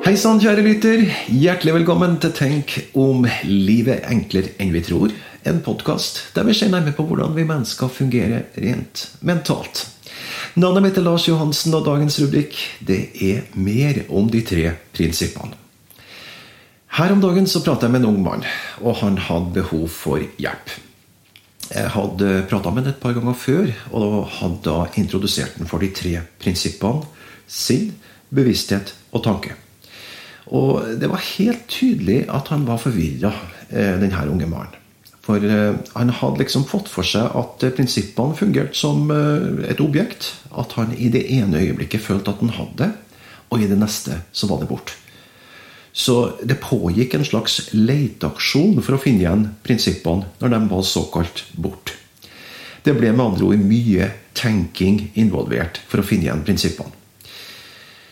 Hei sann, kjære lytter. Hjertelig velkommen til Tenk om livet enklere enn vi tror. En podkast der vi ser nærmere på hvordan vi mennesker fungerer rent mentalt. Navnet mitt er Lars Johansen, og dagens rubrikk det er mer om de tre prinsippene. Her om dagen så pratet jeg med en ung mann, og han hadde behov for hjelp. Jeg hadde prata med ham et par ganger før, og hadde da introdusert ham for de tre prinsippene sinn, bevissthet og tanke. Og det var helt tydelig at han var forvirra, denne unge mannen. For han hadde liksom fått for seg at prinsippene fungerte som et objekt. At han i det ene øyeblikket følte at han hadde det, og i det neste så var det borte. Så det pågikk en slags leteaksjon for å finne igjen prinsippene når de var såkalt borte. Det ble med andre ord mye tenking involvert for å finne igjen prinsippene.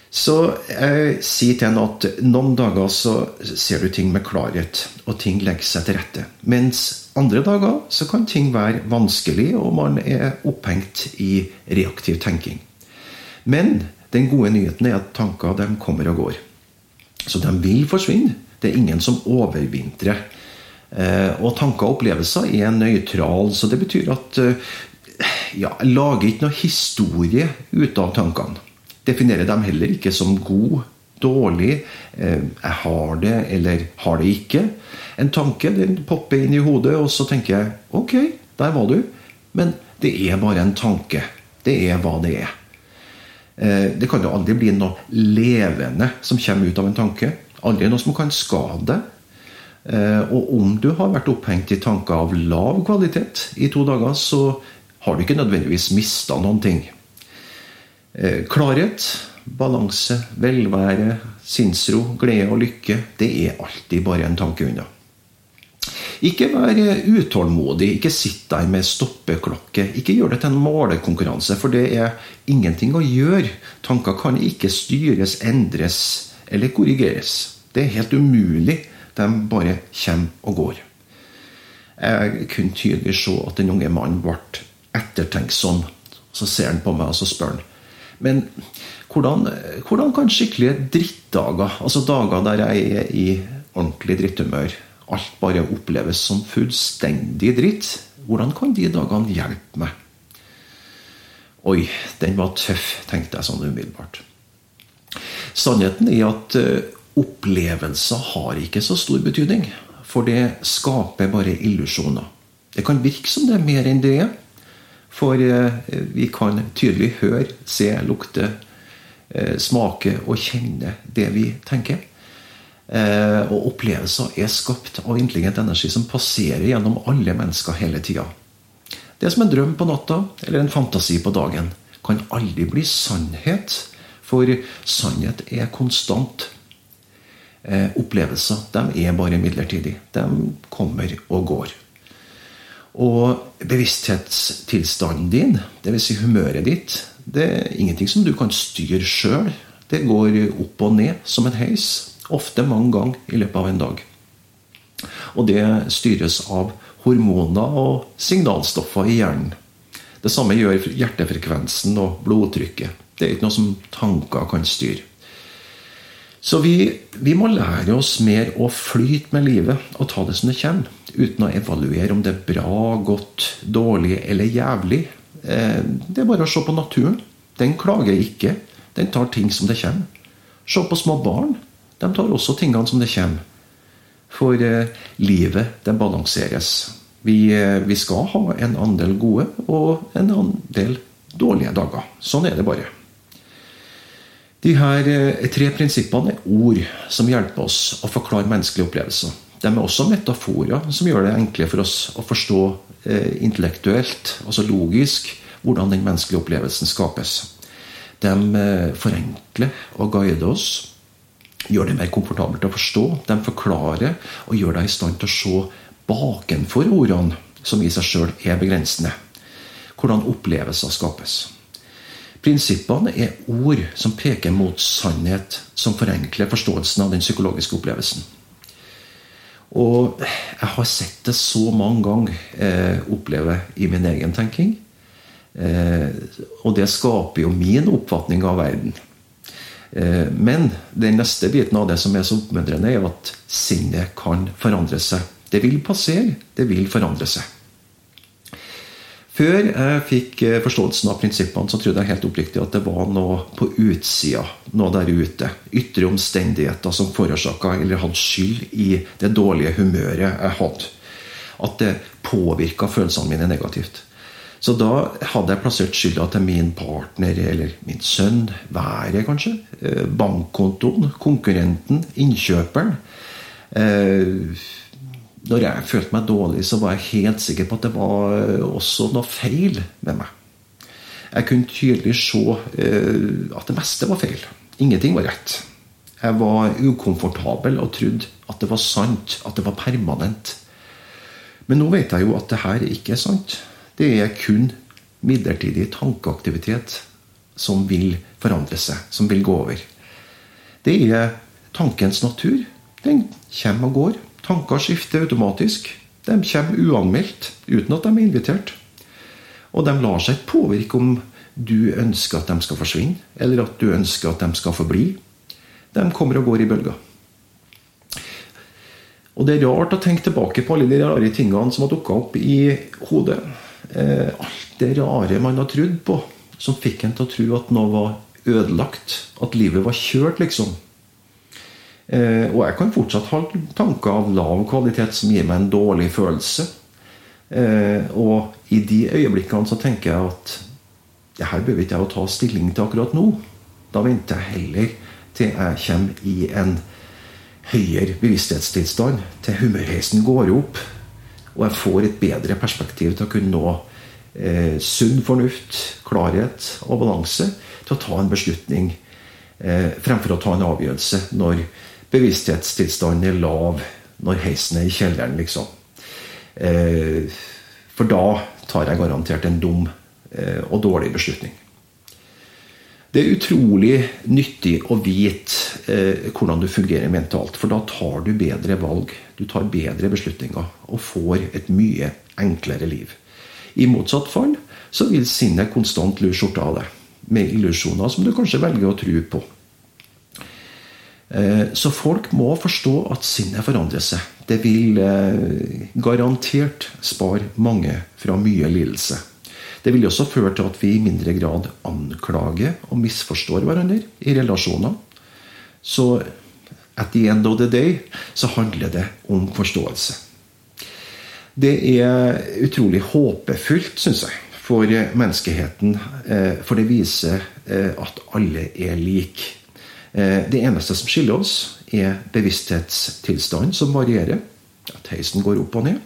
Så jeg sier til henne at noen dager så ser du ting med klarhet, og ting legger seg til rette. Mens andre dager så kan ting være vanskelig, og man er opphengt i reaktiv tenking. Men den gode nyheten er at tanker de kommer og går. Så de vil forsvinne. Det er ingen som overvintrer. Og tanker og opplevelser er nøytrale. Så det betyr at ja, lager ikke noe historie ut av tankene definerer dem heller ikke som god, dårlig, jeg har det eller har det ikke. En tanke den popper inn i hodet, og så tenker jeg ok, der var du. Men det er bare en tanke. Det er hva det er. Det kan jo aldri bli noe levende som kommer ut av en tanke. Aldri noe som kan skade. Og om du har vært opphengt i tanker av lav kvalitet i to dager, så har du ikke nødvendigvis mista noen ting. Klarhet, balanse, velvære, sinnsro, glede og lykke det er alltid bare en tanke unna. Ikke vær utålmodig. Ikke sitt der med stoppeklokke. Ikke gjør det til en målekonkurranse, for det er ingenting å gjøre. Tanker kan ikke styres, endres eller korrigeres. Det er helt umulig. De bare kommer og går. Jeg kunne tydelig se at den unge mannen ble ettertenksom. Så ser han på meg og så spør han men hvordan, hvordan, kan skikkelige drittdager, altså dager der jeg er i ordentlig dritthumør, alt bare oppleves som fullstendig dritt, hvordan kan de dagene hjelpe meg? Oi, den var tøff, tenkte jeg sånn umiddelbart. Sannheten er at opplevelser har ikke så stor betydning. For det skaper bare illusjoner. Det kan virke som det er mer enn det er. For vi kan tydelig høre, se, lukte, smake og kjenne det vi tenker. Og opplevelser er skapt av intelligent energi som passerer gjennom alle mennesker hele tida. Det som en drøm på natta eller en fantasi på dagen, kan aldri bli sannhet. For sannhet er konstant. Opplevelser de er bare midlertidige. De kommer og går. Og bevissthetstilstanden din, dvs. Si humøret ditt, det er ingenting som du kan styre sjøl. Det går opp og ned som en heis. Ofte mange ganger i løpet av en dag. Og det styres av hormoner og signalstoffer i hjernen. Det samme gjør hjertefrekvensen og blodtrykket. Det er ikke noe som tanker kan styre. Så vi, vi, må lære oss mer å flyte med livet og ta det som det kommer. Uten å evaluere om det er bra, godt, dårlig eller jævlig. Det er bare å se på naturen. Den klager ikke. Den tar ting som det kommer. Se på små barn. De tar også tingene som det kommer. For livet, det balanseres. Vi, vi skal ha en andel gode og en andel dårlige dager. Sånn er det bare. De her tre prinsippene er ord som hjelper oss å forklare menneskelige opplevelser. De er også metaforer som gjør det enklere for oss å forstå intellektuelt, altså logisk, hvordan den menneskelige opplevelsen skapes. De forenkler og guider oss, gjør det mer komfortabelt å forstå. De forklarer og gjør deg i stand til å se bakenfor ordene, som i seg sjøl er begrensende. Hvordan opplevelser skapes. Prinsippene er ord som peker mot sannhet, som forenkler forståelsen av den psykologiske opplevelsen. Og jeg har sett det så mange ganger eh, oppleve i min egen tenking. Eh, og det skaper jo min oppfatning av verden. Eh, men den neste biten av det som er så oppmuntrende, er at sinnet kan forandre seg. Det vil passere, det vil forandre seg. Før jeg fikk eh, forståelsen av prinsippene, så trodde jeg helt oppriktig at det var noe på utsida, noe der ute. Ytre omstendigheter som forårsaka eller hadde skyld i det dårlige humøret jeg hadde. At det påvirka følelsene mine negativt. Så da hadde jeg plassert skylda til min partner eller min sønn, været kanskje, eh, bankkontoen, konkurrenten, innkjøperen. Eh, når jeg følte meg dårlig, så var jeg helt sikker på at det var eh, også noe feil med meg. Jeg kunne tydelig se eh, at det meste var feil. Ingenting var rett. Jeg var ukomfortabel og trodde at det var sant, at det var permanent. Men nå vet jeg jo at det her ikke er sant. Det er kun midlertidig tankeaktivitet som vil forandre seg, som vil gå over. Det er tankens natur. Den kommer og går. Tanker skifter automatisk. De kommer uanmeldt, uten at de er invitert. Og de lar seg påvirke om du ønsker at de skal forsvinne, eller at du ønsker at de skal forbli. De kommer og går i bølger. Og det er rart å tenke tilbake på alle de rare tingene som har dukka opp i hodet. Eh, alt det rare man har trodd på, som fikk en til å tro at noe var ødelagt. At livet var kjørt, liksom. Eh, og jeg kan fortsatt ha tanker av lav kvalitet som gir meg en dårlig følelse. Eh, og i de øyeblikkene så tenker jeg at det her behøver ikke jeg å ta stilling til akkurat nå. Da venter jeg heller til jeg kommer i en høyere bevissthetstilstand, til humørheisen går opp, og jeg får et bedre perspektiv til å kunne nå eh, sunn fornuft, klarhet og balanse til å ta en beslutning eh, fremfor å ta en avgjørelse når bevissthetstilstanden er lav når heisen er i kjelleren, liksom. Eh, for da tar jeg garantert en dum eh, og dårlig beslutning. Det er utrolig nyttig å vite eh, hvordan du fungerer mentalt. For da tar du bedre valg, du tar bedre beslutninger og får et mye enklere liv. I motsatt fall så vil sinnet konstant lure skjorta av deg med illusjoner som du kanskje velger å tro på. Eh, så folk må forstå at sinnet forandrer seg. Det vil eh, garantert spare mange fra mye lidelse. Det vil også føre til at vi i mindre grad anklager og misforstår hverandre i relasjoner. Så at the end of the day så handler det om forståelse. Det er utrolig håpefullt, syns jeg, for menneskeheten. Eh, for det viser at alle er like. Eh, det eneste som skiller oss, er bevissthetstilstand som varierer. At heisen går opp og ned.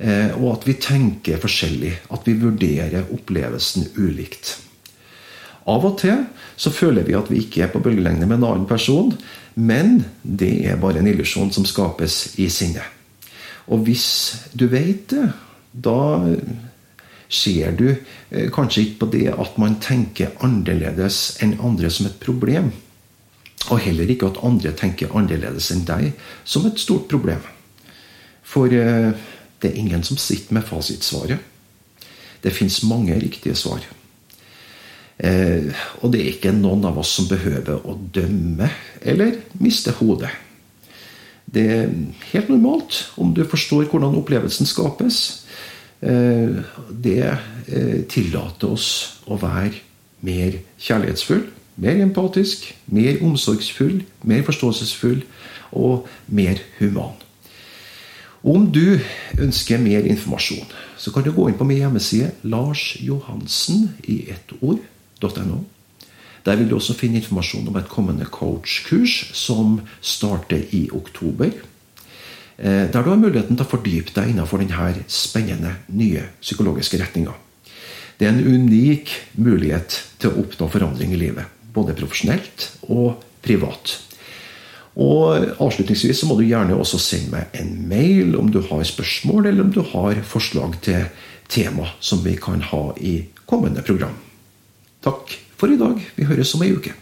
Eh, og at vi tenker forskjellig. At vi vurderer opplevelsen ulikt. Av og til så føler vi at vi ikke er på bølgelengde med en annen person, men det er bare en illusjon som skapes i sinnet. Og hvis du vet det, da ser du eh, kanskje ikke på det at man tenker annerledes enn andre som et problem. Og heller ikke at andre tenker annerledes enn deg, som et stort problem. For eh, det er ingen som sitter med fasitsvaret. Det fins mange riktige svar. Eh, og det er ikke noen av oss som behøver å dømme eller miste hodet. Det er helt normalt om du forstår hvordan opplevelsen skapes. Eh, det tillater oss å være mer kjærlighetsfull mer empatisk, mer omsorgsfull, mer forståelsesfull og mer human. Om du ønsker mer informasjon, så kan du gå inn på min hjemmeside larsjohansen. Der vil du også finne informasjon om et kommende coachkurs som starter i oktober. Eh, der du har muligheten til å fordype deg innenfor denne spennende nye psykologiske retninga. Det er en unik mulighet til å oppnå forandring i livet både profesjonelt og privat. Og Avslutningsvis så må du gjerne også sende meg en mail om du har spørsmål, eller om du har forslag til tema som vi kan ha i kommende program. Takk for i dag. Vi høres om ei uke.